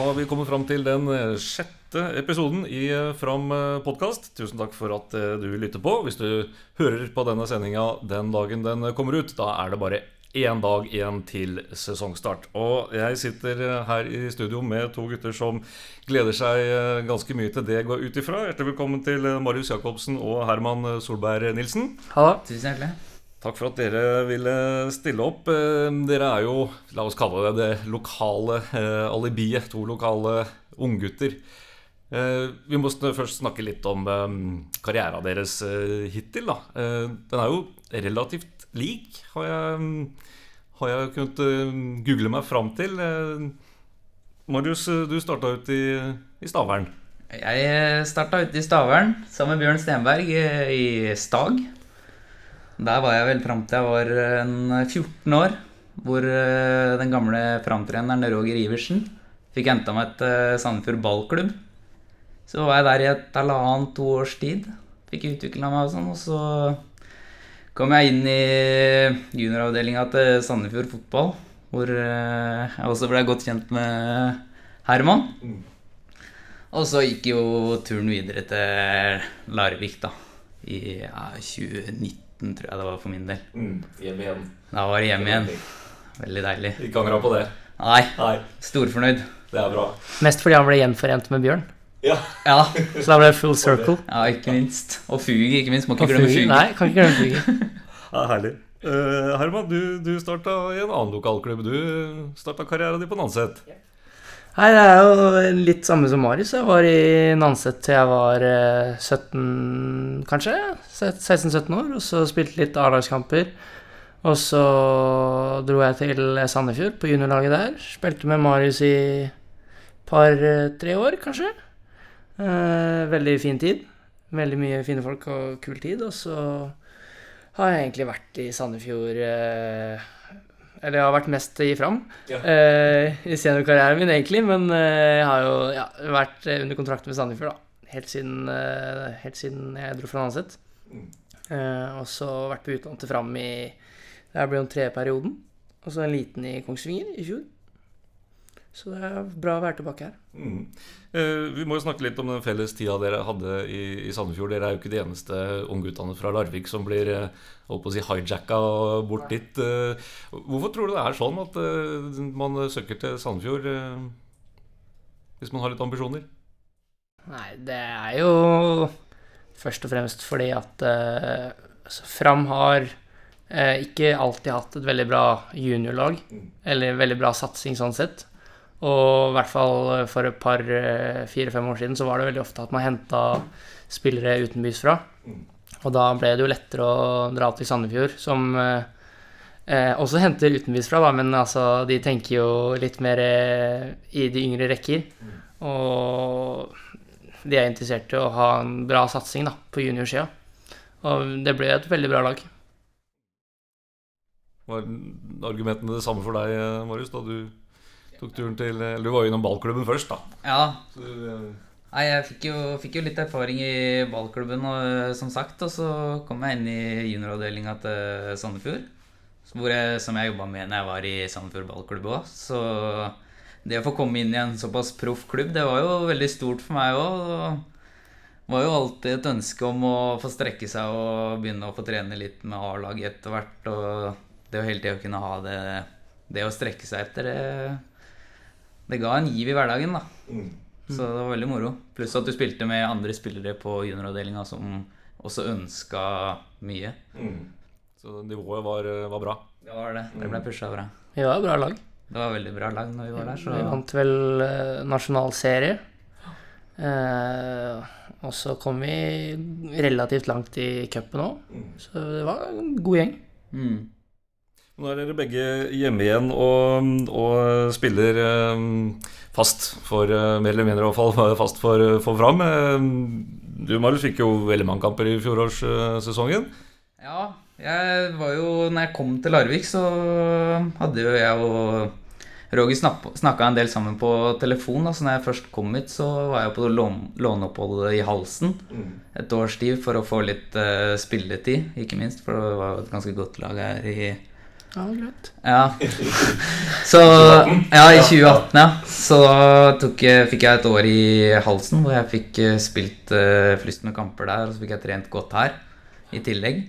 har vi kommet fram til den eh, sjette episoden i eh, Fram podkast. Tusen takk for at eh, du lytter på. Hvis du hører på denne sendinga den dagen den kommer ut, da er det bare én dag igjen til sesongstart. Og jeg sitter her i studio med to gutter som gleder seg ganske mye til det går ut ifra. Hjertelig velkommen til Marius Jacobsen og Herman Solberg Nilsen. Hallo. Tusen hjertelig. Takk for at dere ville stille opp. Dere er jo, la oss kalle det det lokale eh, alibiet. To lokale unggutter. Eh, vi må først snakke litt om eh, karrieren deres eh, hittil. Da. Eh, den er jo relativt lik, har jeg, har jeg kunnet eh, google meg fram til. Eh, Marius, du starta ut i, i Stavern. Jeg starta ut i Stavern sammen med Bjørn Stenberg i Stag. Der var jeg vel fram til jeg var en 14 år. Hvor den gamle framtreneren Roger Iversen fikk henta meg til Sandefjord ballklubb. Så var jeg der i et halvannet, to års tid. Fikk utvikla meg og sånn. Og så kom jeg inn i junioravdelinga til Sandefjord fotball. Hvor jeg også ble godt kjent med Herman. Og så gikk jo turen videre til Larvik, da. I ja, 2019 tror jeg det var for min del. Mm, hjem igjen. Da var det hjem igjen. Veldig deilig. Ikke angra på det? Nei. Nei. Storfornøyd. Det er bra. Mest fordi han ble gjenforent med Bjørn. Ja. Ja. Så da ble det full circle. ja, ikke minst. Og Fugi, ikke minst. Må ikke glemme Fugi- Nei, kan ikke glemme Fugi. Ja, herlig. Uh, Herman, du, du starta i en annen lokalklubb. Du starta karrieren din på Nanset. Nei, det er jo litt samme som Marius. Jeg var i Nanset til jeg var eh, 17, kanskje? 16-17 år. Og så spilte litt A-lagskamper. Og så dro jeg til Sandefjord, på juniorlaget der. Spilte med Marius i par-tre år, kanskje. Eh, veldig fin tid. Veldig mye fine folk og kul tid. Og så har jeg egentlig vært i Sandefjord eh, Eller jeg har vært mest i Fram Ja. uh, i seniorkarrieren min, egentlig. Men uh, jeg har jo ja, vært eh, under kontrakt med Sandefjord da. Helt siden, uh, helt siden jeg dro fra Nanset. Eh, og så vært på utlandet til Fram i Det blir den tredje perioden. Og så en liten i Kongsvinger i fjor. Så det er bra å være tilbake her. Mm. Eh, vi må jo snakke litt om den felles tida dere hadde i, i Sandefjord. Dere er jo ikke de eneste ungguttene fra Larvik som blir eh, holdt på å si hijacka bort dit. Eh, hvorfor tror du det er sånn at eh, man søker til Sandefjord hvis man har litt ambisjoner? Nei, det er jo først og fremst fordi at altså, Fram har eh, ikke alltid hatt et veldig bra juniorlag, eller veldig bra satsing sånn sett. Og i hvert fall for et par eh, fire-fem år siden så var det veldig ofte at man henta spillere utenbys fra. Og da ble det jo lettere å dra til Sandefjord, som eh, eh, også henter utenbys fra, da, men altså, de tenker jo litt mer eh, i de yngre rekker. Og de er interessert i å ha en bra satsing da, på juniorsida. Og det ble et veldig bra lag. Var argumentene det samme for deg, eh, Marius, da du tok turen til Eller du var jo innom ballklubben først, da. Ja. Så, eh, Nei, jeg fikk jo, fikk jo litt erfaring i ballklubben, og, som sagt. Og så kom jeg inn i junioravdelinga til Sandefjord. Jeg, som jeg jobba med når jeg var i Sandefjord ballklubb òg. Så det å få komme inn i en såpass proff klubb, det var jo veldig stort for meg òg. Det var jo alltid et ønske om å få strekke seg og begynne å få trene litt med A-laget etter hvert. Og det å hele tida kunne ha det, det å strekke seg etter, det, det ga en giv i hverdagen, da. Så det var veldig moro. Pluss at du spilte med andre spillere på junioravdelinga som også ønska mye. så nivået var, eh, var bra. Det var det. Det ble pusha bra. Vi var et bra lag. Det var veldig bra lag når vi var der, så Vi vant vel eh, nasjonal serie. Eh, og så kom vi relativt langt i cupen òg, så det var en god gjeng. mm. Nå er dere begge hjemme igjen og, og spiller eh, fast for eh, Mer eller mindre i hvert fall fast for, for Fram. Eh, Du Marius fikk jo veldig mange kamper i fjorårssesongen. Ja, jeg var jo Når jeg kom til Larvik, så hadde jo jeg og Roger snakka en del sammen på telefon. Altså når jeg først kom hit, så var jeg på låneoppholdet låneopphold i Halsen et års tid for å få litt eh, spilletid, ikke minst. For det var jo et ganske godt lag her i Ja, greit. Ja. Så Ja, i 2018, ja. Så tok, fikk jeg et år i halsen hvor jeg fikk eh, spilt uh, flystende kamper der, og så fikk jeg trent godt her i tillegg.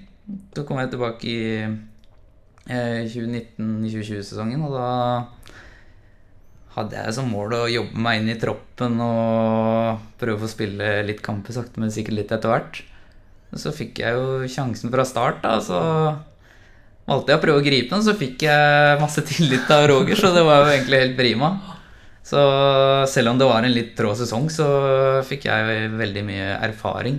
Så kom jeg tilbake i uh, 2019-2020-sesongen, og da hadde jeg som mål å jobbe meg inn i troppen og prøve å få spille litt kamper sakte, men sikkert litt etter hvert. Så fikk jeg jo sjansen fra start, da, så valgte jeg å prøve å gripe den, så fikk jeg masse tillit av Roger, så det var jo egentlig helt prima. Så selv om det var en litt trå sesong, så fikk jeg veldig mye erfaring.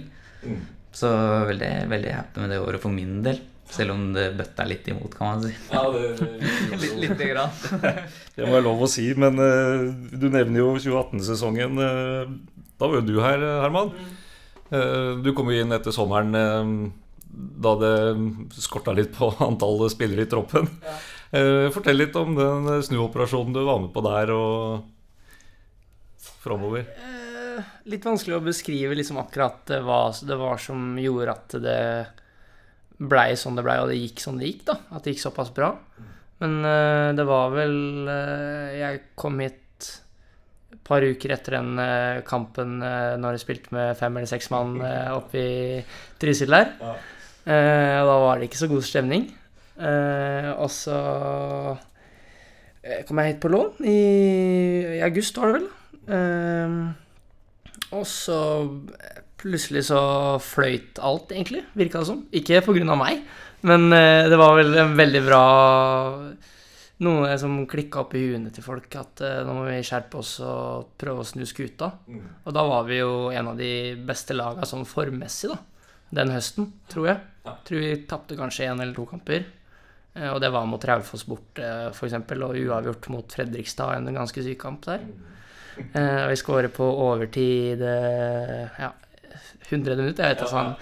Så veldig, veldig happy med det året for min del. Selv om det bøtta litt imot, kan man si. Ja, det, Litt, lite grann. det må jeg lov å si, men eh, du nevner jo 2018-sesongen. eh, da var jo du her, Herman. Eh, du kom jo inn etter sommeren eh, da det skorta litt på antall spillere i troppen. Ja. fortell litt om den snuoperasjonen du var med på der, og framover. Eh, litt vanskelig å beskrive liksom akkurat eh, hva det var som gjorde at det blei sånn det blei, og det gikk sånn det gikk, da. At det gikk såpass bra. Men eh, det var vel eh, Jeg kom hit et par uker etter den eh, kampen når jeg spilte med fem eller seks mann eh, oppe i Trysil der. Ja. Eh, og da var det ikke så god stemning. Eh, og så eh, kom jeg hit på lån i, i august, var det vel. Og så plutselig så fløyt alt, egentlig, virka det som. Ikke på grunn av meg, men det var vel en veldig bra Noe som klikka opp i huene til folk, at nå må vi skjerpe oss og prøve å snu skuta. Og da var vi jo en av de beste laga sånn formmessig, da. Den høsten, tror jeg. Ja. Tror vi tapte kanskje én eller to kamper. Eh, Og det var mot Raufoss borte, f.eks., og uavgjort mot Fredrikstad, en ganske syk kamp der. Eh, og vi skårer på overtid eh, ja, 100 minutter, jeg vet ikke sånn.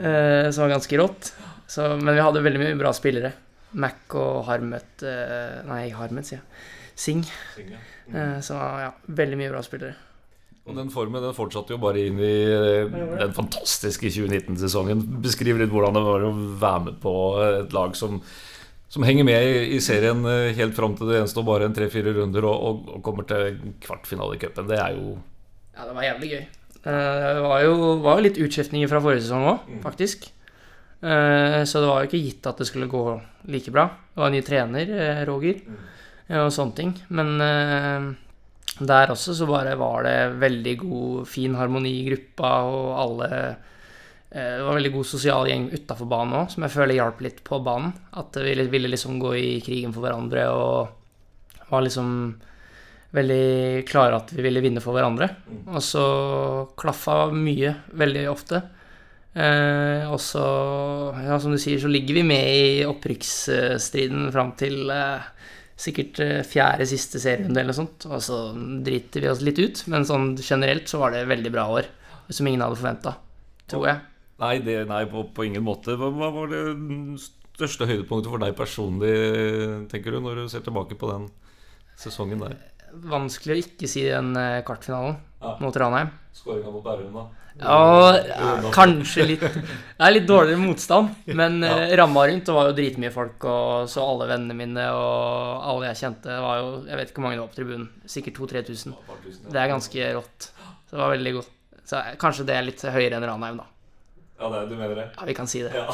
Eh, som var ganske rått. Så, men vi hadde veldig mye bra spillere. Mac og Harmet eh, Nei, Harmet, sier jeg. Sing. Eh, så ja, veldig mye bra spillere. Og den formen den fortsatte jo bare inn i eh, den fantastiske 2019-sesongen. Beskriv litt hvordan det var å være med på et lag som, som henger med i, serien eh, helt fram til det gjenstår bare en tre-fire runder og, og, kommer til kvartfinale i cupen. Det er jo Ja, det var jævlig gøy. Eh, Det var jo, var litt utskiftninger fra forrige sesong òg, faktisk. Eh, Så det var jo ikke gitt at det skulle gå like bra. Det var en ny trener, Roger, eh, og sånne ting. Men der også så bare var det veldig god, fin harmoni i gruppa, og alle eh, Det var veldig god sosial gjeng utafor banen òg, som jeg føler hjalp litt på banen. At vi ville- ville liksom gå i krigen for hverandre og var liksom veldig klare at vi ville vinne for hverandre. Og så klaffa mye, veldig ofte. Eh, og så, ja, som du sier, så ligger vi med i opprykksstriden fram til eh, sikkert eh, fjerde siste serierunde eller noe sånt. Og så driter vi oss litt ut, men sånn generelt så var det veldig bra år. Som ingen hadde forventa, tror jeg. Nei, det, nei på, på ingen måte. Hva, var det største høydepunktet for deg personlig, tenker du, når du ser tilbake på den sesongen der? Vanskelig å ikke si den kartfinalen. kvartfinalen Ja. mot Ranheim. Skåringa mot Bærum, da? Ja, ja, kanskje litt Det er litt dårligere motstand, men ja. ramma rundt det var jo dritmye folk, og så alle vennene mine og alle jeg kjente, var jo Jeg vet ikke hvor mange det var på tribunen. Sikkert 2000-3000. Det er ganske rått. Så det var veldig godt. Så eh, kanskje det er litt høyere enn Ranheim, da. Ja, det, du mener det? Ja, vi kan si det. Ja.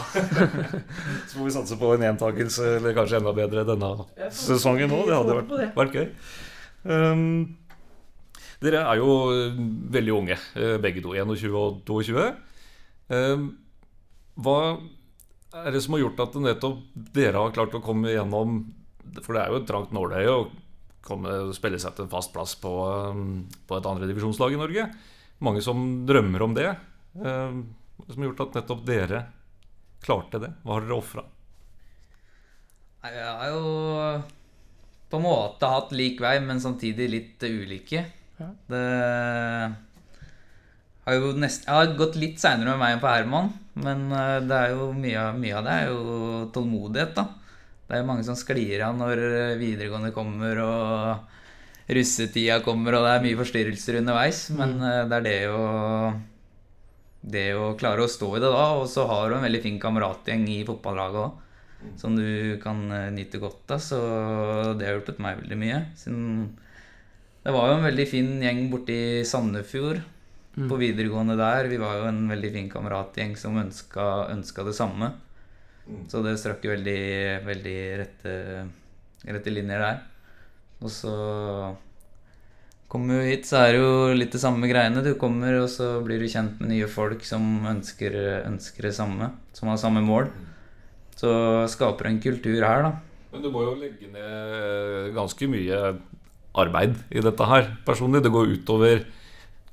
Så får vi satse på en gjentakelse, eller kanskje enda bedre denne sesongen òg. Det hadde vært, vært gøy. Um, dere er jo eh, veldig unge, eh, begge to. 21 og 22. Um, hva er det som har gjort at nettopp dere har klart å komme gjennom For det er jo et trangt nåløye å komme, spille seg til en fast plass på, på et andredivisjonslag i Norge. Mange som drømmer om det. Hva er det som har gjort at nettopp dere klarte det? Hva har dere ofra? Jeg har jo på en måte hatt lik vei, men samtidig litt ulike. Ja. Det har jo nesten, Jeg har gått litt seinere med meg enn på Herman, men eh, det er jo mye, av- mye av det er jo tålmodighet, da. Det er jo mange som sklir av når videregående kommer og russetida kommer og det er mye forstyrrelser underveis, men mm. det er det å det å klare å stå i det da, og så har du en veldig fin kameratgjeng i fotballaget òg. som du kan eh, nyte godt av. Så det har hjulpet meg veldig mye. Siden det var jo en veldig fin gjeng borti Sandefjord Mm. på videregående der. Vi var jo en veldig fin kameratgjeng som ønska, ønska det samme. Så det strakk jo veldig, veldig rette, rette linjer der. Og så kommer du hit, så er det jo litt det samme greiene. Du kommer, og så blir du kjent med nye folk som ønsker, ønsker det samme. Som har samme mål. Så skaper du en kultur her, da. Men du må jo legge ned ganske mye arbeid i dette her personlig. Det går utover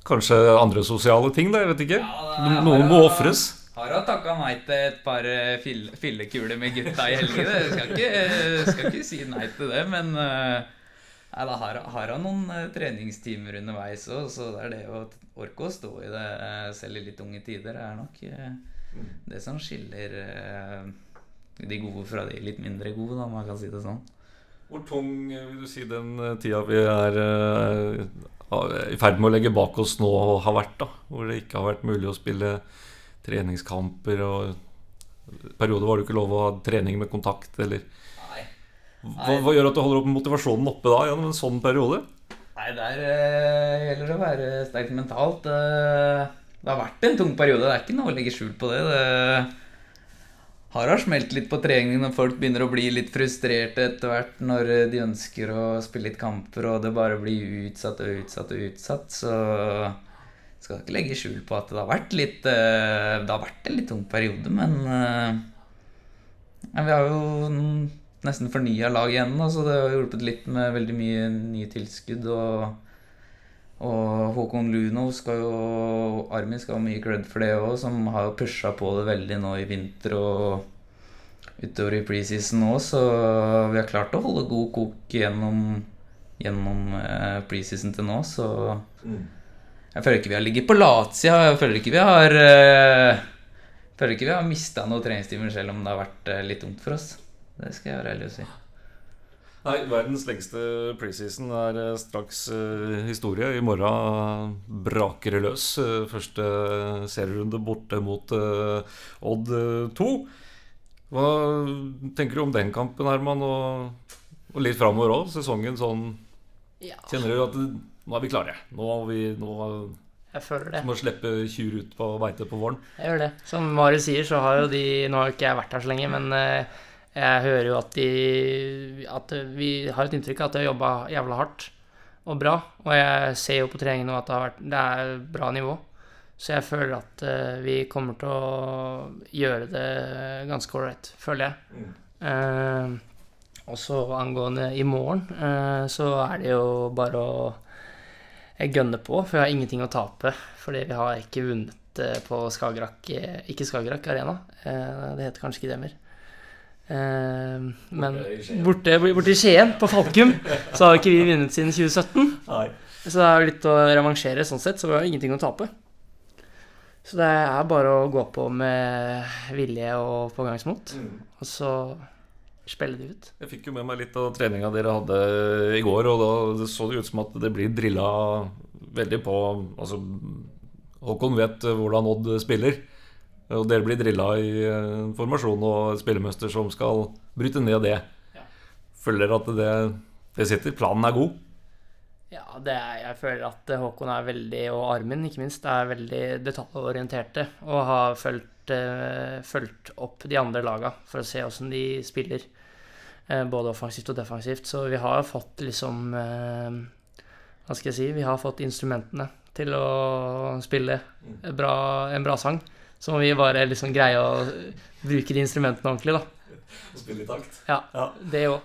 kanskje andre sosiale ting, da. Jeg vet ikke. No- Noen må ofres. Har han takka nei til et par Fillekuler fyllekuler med gutta i helgene? Skal ikke, skal ikke si nei til det, men eh, nei, da har, har han noen eh, treningstimer underveis òg, så det er det å orke å stå i det eh, selv i litt unge tider, er nok eh, det som skiller eh, de gode fra de litt mindre gode, da, om man kan si det sånn. Hvor tung eh, vil du si den eh, tida vi er eh, i ferd med å legge bak oss nå, har vært? da? Hvor det ikke har vært mulig å spille treningskamper og perioder var det ikke lov å ha trening med kontakt, eller Nei. Hva, hva gjør at du holder opp motivasjonen oppe da, gjennom en sånn periode? Nei, der uh, gjelder det å være sterkt mentalt. Uh, det har vært en tung periode, det er ikke noe å legge skjul på det. Det har da smelt litt på trening når folk begynner å bli litt frustrerte etter hvert når de ønsker å spille litt kamper, og det bare blir utsatt og utsatt og utsatt. Så skal ikke legge skjul på at det har vært litt eh, Det har vært en litt tung periode, men eh, Vi har jo nesten fornya laget igjen, så det har hjulpet litt med veldig mye nye tilskudd. Og, og Håkon Luno skal jo Armin skal ha mye cred for det òg, som har jo pusha på det veldig nå i vinter og utover i preseason òg, så vi har klart å holde god kok gjennom, gjennom eh, preseason til nå, så jeg føler ikke vi har ligget på latsida. Jeg føler ikke vi har jeg føler ikke vi har mista noen treningstimer selv om det har vært eh, litt dumt for oss. Det skal jeg være ærlig å si. Nei, verdens lengste preseason er eh, straks uh, historie. I morgen braker det løs. Uh, første serierunde borte mot uh, Odd eh, 2. Hva tenker du om den kampen, Herman? Og, og litt framover òg? Sesongen sånn Ja, Kjenner du at nå er vi klare? Nå har vi nå jeg føler det. må slippe kyr ut på beite på våren? Jeg gjør det. Som Marius sier, så har jo de Nå har jo ikke jeg vært her så lenge, men eh, jeg hører jo at de At vi har et inntrykk av at de har jobba jævla hardt og bra. Og jeg ser jo på treningen nå at det, har vært, det er bra nivå. Så jeg føler at uh, vi kommer til å gjøre det ganske ålreit, føler jeg. Uh, og så angående i morgen, uh, så er det jo bare å gønne på, for jeg har ingenting å tape. Fordi vi har ikke vunnet eh, på Skagerrak eh, Ikke Skagerrak Arena, eh, det heter kanskje ikke det mer. Eh, Men i borte, borte i Skien, på Falkum, så har ikke vi vunnet siden 2017. Nei. Så det er jo litt å revansjere sånn sett, så vi har ingenting å tape. Så det er bare å gå på med vilje og pågangsmot, og så spille det ut. Jeg fikk jo med meg litt av treninga dere hadde i går, og da så det ut som at det blir drilla veldig på Altså, Håkon vet hvordan Odd spiller, og dere blir drilla i en formasjon og spillemønster som skal bryte ned det. Føler dere at det, det sitter? Planen er god? Ja, det er, jeg føler at Håkon er veldig, og Armin ikke minst, er veldig detaljorienterte og har fulgt, eh, fulgt opp de andre laga for å se åssen de spiller. Eh, både offensivt og defensivt. Så vi har fått liksom eh, Hva skal jeg si? Vi har fått instrumentene til å spille bra, en bra sang. Så må vi bare liksom greie å bruke de instrumentene ordentlig, da. Spille i takt? Ja, Ja. det òg.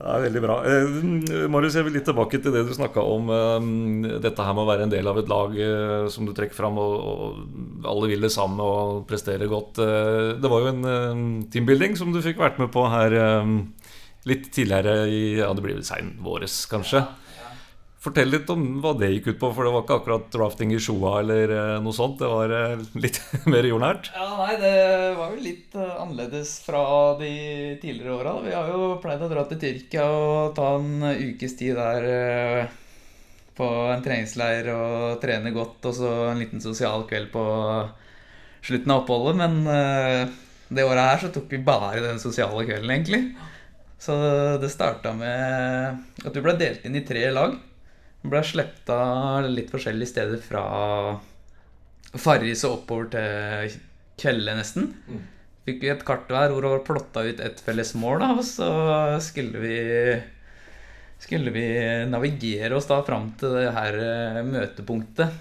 Ja, veldig bra. Eh, Marius, jeg vil litt tilbake til det du snakka om. Eh, dette her med å være en del av et lag eh, som du trekker fram, og, og alle vil det samme og prestere godt. Eh, det var jo en eh, teambuilding som du fikk vært med på her eh, litt tidligere i Ja, det blir vel sein våres, kanskje. Fortell litt om hva det gikk ut på, for det var ikke akkurat drafting i Sjoa eller eh, noe sånt. Det var eh, litt mer jordnært. Ja, nei, det var jo litt eh, annerledes fra de tidligere åra. Vi har jo pleid å dra til Tyrkia og ta en ukes tid der på en treningsleir og trene godt, og så en liten sosial kveld på slutten av oppholdet. Men Det året her så tok vi bare den sosiale kvelden, egentlig. Så det starta med at vi ble delt inn i tre lag. Ble sluppet av litt forskjellige steder fra Farris og oppover til Kvelde, nesten. Mm. Fikk vi et kart hver hvor det var plotta ut et felles mål, da, og så skulle vi skulle vi navigere oss da fram til det her eh, møtepunktet.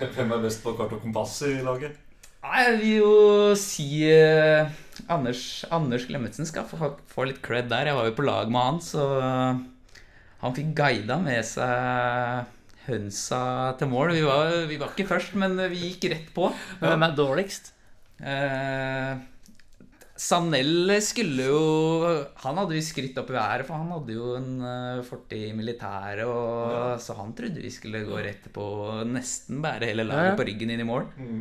Hvem er best på kart og kompass i laget? Nei, Jeg vil jo si eh, Anders, Anders Klemetsen skal få, få litt cred der. Jeg var jo på lag med han, så han fikk guida med seg hønsa til mål. Vi var, vi var ikke først, men vi gikk rett på. Men hvem er dårligst? Eh, Sanel skulle jo Han hadde vi skrytt opp i været, for han hadde jo en eh, fortid i militæret. Ja. Så han trodde vi skulle gå rett på og nesten bære hele Ja, laget ja. på ryggen inn i mål. Mm.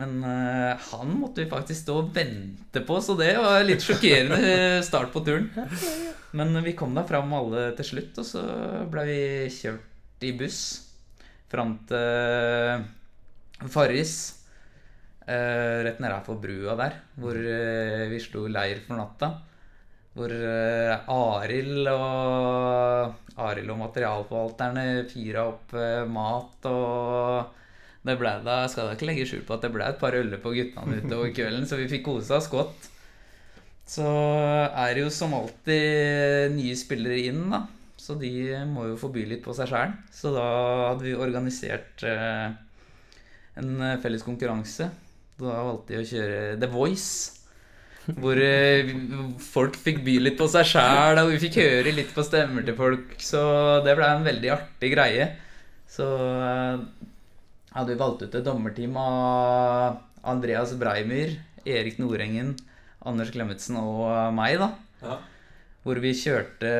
Men uh, han måtte vi faktisk stå og vente på, så det var litt sjokkerende start på turen. Men vi kom da fram alle til slutt, og så ble vi kjørt i buss fram til Farris. eh, rett nede for brua der, hvor eh, vi slo leir for natta. Hvor uh, Arild og Arild og materialforvalterne fyra opp eh, mat og det ble da, skal da ikke legge skjul på at det ble et par øller på guttene utover kvelden, så vi fikk kose oss godt. Så er det jo som alltid nye spillere inn, da. Så de må jo få by litt på seg sjæl. Så da hadde vi organisert eh, en felles konkurranse. Da valgte de å kjøre The Voice. Hvor eh, folk fikk by litt på seg sjæl, og vi fikk høre litt på stemmer til folk. Så det ble en veldig artig greie. Så eh, hadde vi valgt ut et dommerteam av Andreas Breimyr, Erik Nordengen, Anders Klemetsen og meg, da. Ja. Hvor vi kjørte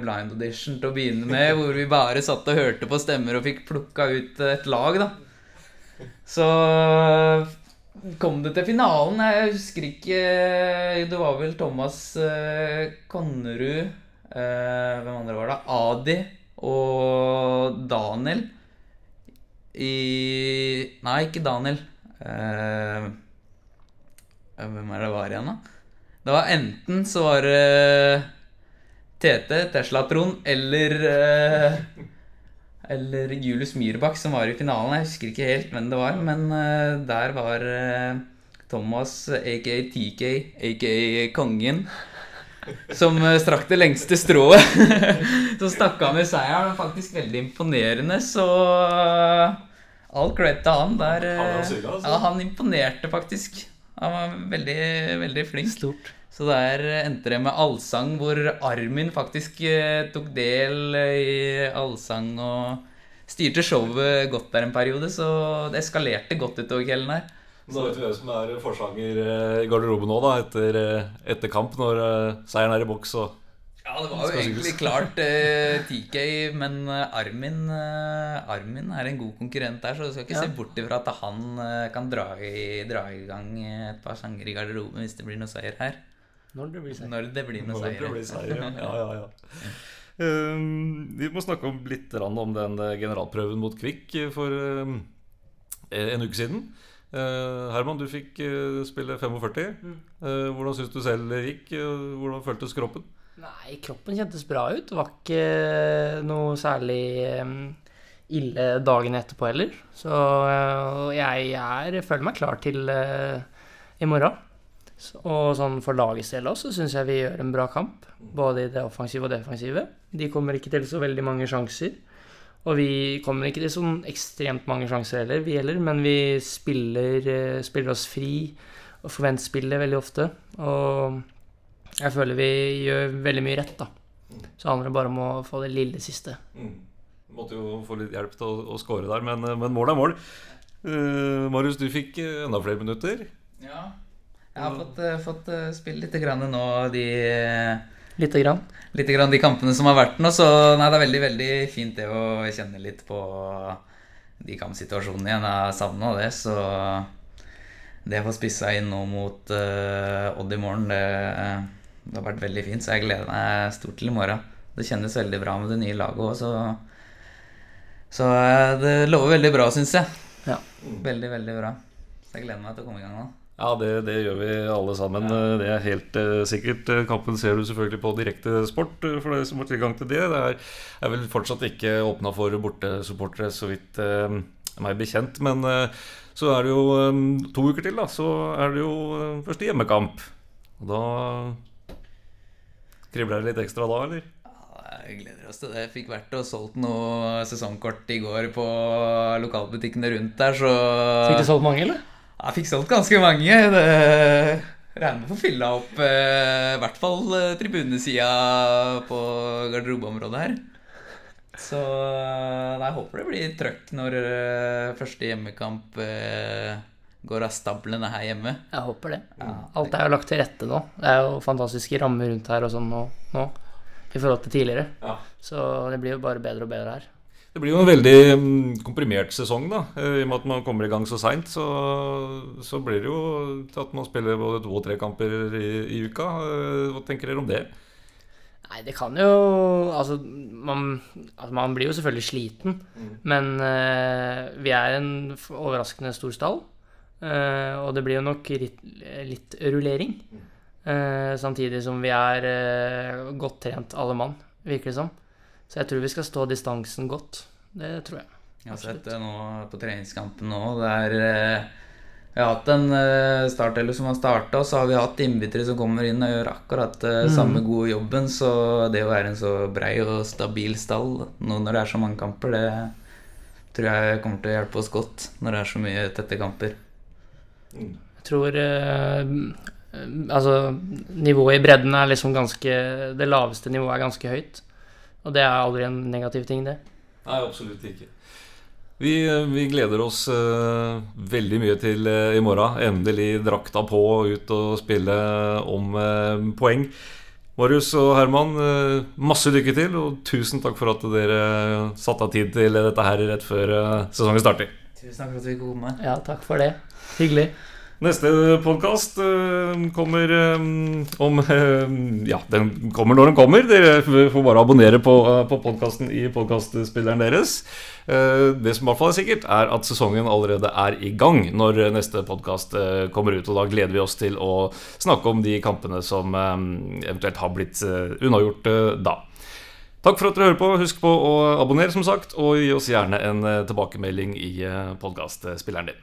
blind audition til å begynne med. Hvor vi bare satt og hørte på stemmer og fikk plukka ut et lag, da. Så kom det til finalen. Jeg husker ikke Det var vel Thomas eh, Konnerud eh, Hvem andre var det? Adi og Daniel i Nei, ikke Daniel. Hvem er det var igjen, da? Det var enten så var det Tete, Tesla-Trond, eller uh, Eller Julius Myhrbakk som var i finalen. Jeg husker ikke helt hvem det var, men uh, der var Thomas, aka TK, aka Kongen, som strakk det lengste strået. så stakk han med seieren. Faktisk veldig imponerende, så all cred til han. Der, Han altså. ja, han imponerte faktisk. Han var veldig, veldig flink. Stort. Så der endte det med allsang, hvor Armin faktisk eh, tok del i allsang og styrte showet godt der en periode. Så det eskalerte godt utover kvelden her. Nå vet vi hvem som er forsanger eh, i garderoben nå, da, etter, eh, etter kamp, når eh, seieren er i boks. Og Ja, det var jo egentlig klart eh, TK, men eh, Armin, eh, Armin er en god konkurrent der, så du skal ikke Ja. se bort ifra at han eh, kan dra i, dra i gang et par sanger i garderoben hvis det blir noe seier her. Når det blir seier. Når det blir noe seier. blir seier. Ja, ja, ja. Um, vi må snakke om litt om den eh, generalprøven mot Kvikk eh, for um, en uke siden. Uh, Herman, du fikk uh, spille 45. Mm. Eh, hvordan syns du selv det gikk? Hvordan føltes kroppen? Nei, kroppen kjentes bra ut. Det var ikke noe særlig ille dagen etterpå heller. Så eh, jeg er, føler meg klar til eh, i morgen. Og sånn for lagets del også syns jeg vi gjør en bra kamp. Både i det offensive og defensive. De kommer ikke til så veldig mange sjanser. Og vi kommer ikke til sånn ekstremt mange sjanser heller, vi heller. Men vi spiller, eh, spiller oss fri og forventer spillet veldig ofte. Og jeg føler vi gjør veldig mye rett, da. Så handler det bare om å få det lille siste. Mm. Måtte jo få litt hjelp til å, å score der, men, eh, men mål er mål. Uh, Marius, du fikk eh, enda flere minutter. Ja. Jeg har fått, uh, fått spille litt grann nå de Lite grann. Litt grann de kampene som har vært nå, så nei, det er veldig veldig fint det å kjenne litt på de kampsituasjonene igjen. Jeg har savna det, så det å få spissa inn nå mot Odd i morgen, det, det har vært veldig fint. Så jeg gleder meg stort til i morgen. Det kjennes veldig bra med det nye laget òg, så Så eh, det lover veldig bra, syns jeg. Ja. Veldig, veldig bra. Så jeg gleder meg til å komme i gang nå. Ja, det, det gjør vi alle sammen. Ja. Det er helt uh, sikkert. Eh, Kampen ser du selvfølgelig på direkte sport for dere som har tilgang til det. Det er, er vel fortsatt ikke åpna for bortesupportere, så vidt uh, meg bekjent. Men uh, så er det jo um, to uker til, da. Så er det jo første hjemmekamp. Og da kribler det litt ekstra da, eller? Vi gleder oss til det. Jeg fikk vært og solgt noe sesongkort i går på lokalbutikkene rundt der, så Fikk du solgt mange, eller? Jeg fikk solgt ganske mange. Det regner med å få fylla opp eh, i hvert fall eh, tribunesida på garderobeområdet her. Så eh, jeg håper det blir trøkk når første hjemmekamp eh, går av stablene her hjemme. Jeg håper det. Alt er jo lagt til rette nå. Det er jo fantastiske rammer rundt her og sånn nå, nå i forhold til tidligere. Ja. Så det blir jo bare bedre og bedre her. Det blir jo en veldig mm, komprimert sesong, da. Eh, I og med at man kommer i gang så seint, så, så blir det jo til at man spiller både to og tre kamper i, i uka. Eh, Hva tenker dere om det? Nei, det kan jo Altså, man, altså, man blir jo selvfølgelig sliten, men uh, vi er en overraskende stor stall. Eh, og det blir jo nok litt, litt rullering. Uh, samtidig som vi er uh, godt trent alle mann, virker det som. Så jeg tror vi skal stå distansen godt. Det tror jeg. Jeg har sett det nå på treningskampen nå. Det er Vi har hatt en startelver som har starta, og så har vi hatt innbyttere som kommer inn og gjør akkurat mm. samme gode jobben. Så det å være en så brei og stabil stall nå når det er så mange kamper, det tror jeg kommer til å hjelpe oss godt når det er så mye tette kamper. Jeg tror eh, Altså, nivået i bredden er liksom ganske Det laveste nivået er ganske høyt. Og det er aldri en negativ ting, det. Nei, absolutt ikke. Vi, vi gleder oss eh, veldig mye til eh, i morgen. Endelig drakta på og ut og spille om eh, poeng. Marius og Herman, eh, masse lykke til, og tusen takk for at dere satte av tid til dette her rett før eh, sesongen starter. Tusen takk for at vi fikk komme. Ja, takk for det. Hyggelig. Neste podkast kommer eh, om eh, Ja, den kommer når den kommer. Dere får bare abonnere på, på podkasten i podkastspilleren deres. Eh, det som i hvert fall er sikkert, er at sesongen allerede er i gang når neste podkast kommer ut. Og da gleder vi oss til å snakke om de kampene som eh, eventuelt har blitt eh, unnagjort eh, da. Takk for at dere hører på. Husk på å abonnere, som sagt, og gi oss gjerne en eh, tilbakemelding i uh, podkastspilleren din.